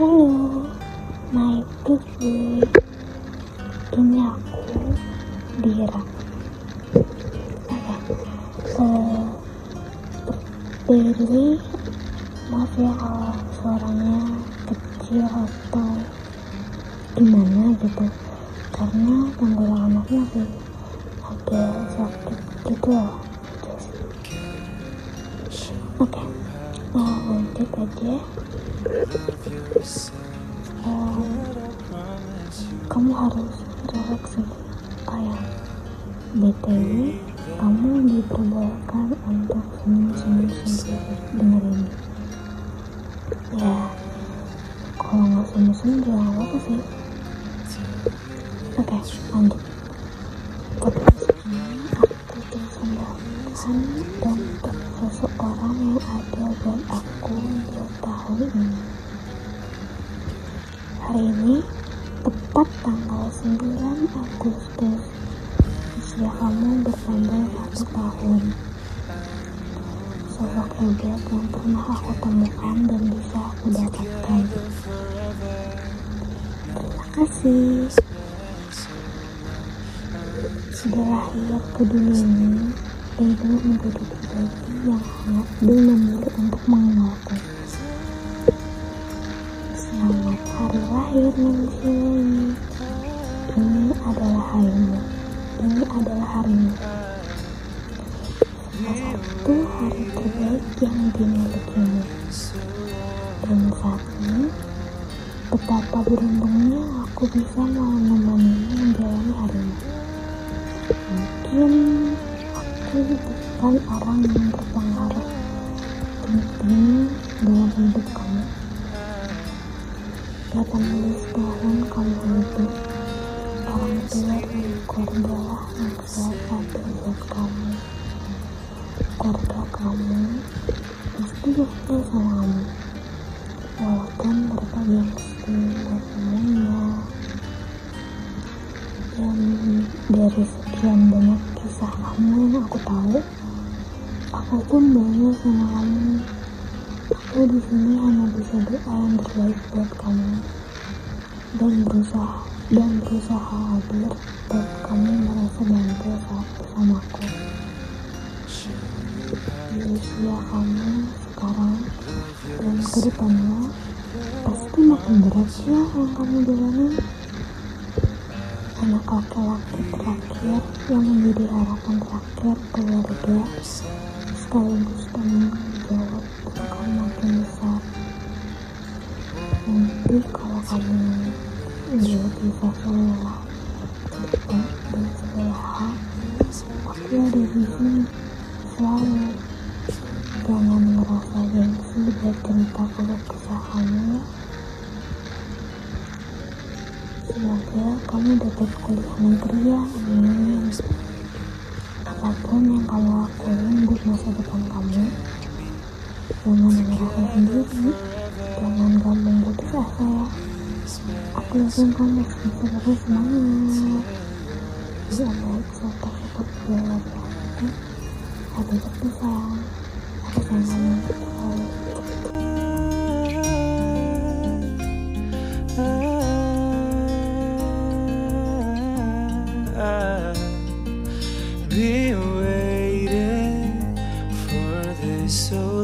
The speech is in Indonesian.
Halo, my boy. Ini aku Dira. Oke, Billy, maaf ya kalau suaranya kecil atau gimana gitu karena tenggorokan aku masih agak sakit gitu loh oke nah lanjut aja Eh, kamu harus relax kayak btw kamu diperbolehkan untuk senyum-senyum sendiri. Denger ini ya kalau nggak senyum-senyum juga nggak apa sih. Oke lanjut. Podcast aku persembahkan untuk seseorang yang ada buat aku di tahun. Ini hari ini tepat tanggal 9 Agustus. Usia kamu bertambah satu tahun. Sosok hebat yang pernah aku temukan dan bisa aku dapatkan. Terima kasih. Sudah lahir ke dunia ini Edo menjadi pribadi yang hangat dan memilih untuk mengenalku selamat hari lahir manusia ini ini adalah harimu ini adalah harimu salah satu hari terbaik yang dimilikimu dan saat ini betapa beruntungnya aku bisa menemanimu menjalani harimu mungkin aku bukan orang yang berpengaruh penting dalam hidup kamu. 18 tahun kamu hidup. Orang tua dan keluarga yang selalu ada buat kamu. Keluarga kamu pasti bangga sama kamu. Walaupun mereka buat semuanya dan dari sekian banyak yang aku tahu aku pun bangga sama kamu. Aku di sini hanya bisa doa yang terbaik buat kamu. Dan berusaha dan berusaha agar buat kamu merasa bangga saat bersamaku di usia kamu sekarang dan ke depannya pasti makin berat ya yang kamu jalani anak laki-laki terakhir yang menjadi harapan terakhir keluarga sekaligus tanggung jawab kamu makin besar. Nanti kalau kamu udah bisa sekolah cepat dan sehat aku ada di sini selalu jangan merasa gengsi buat cerita kesah kamu semoga kamu dapat kuliah negeri ya amin. Apa pun yang kamu lakuin buat masa depan kamu jangan menyerahkan sendiri jangan gampang putus asa ya aku yakin kamu bisa terus semangat. Om baik serta support lagi ada terus sayang aku sayang kamu so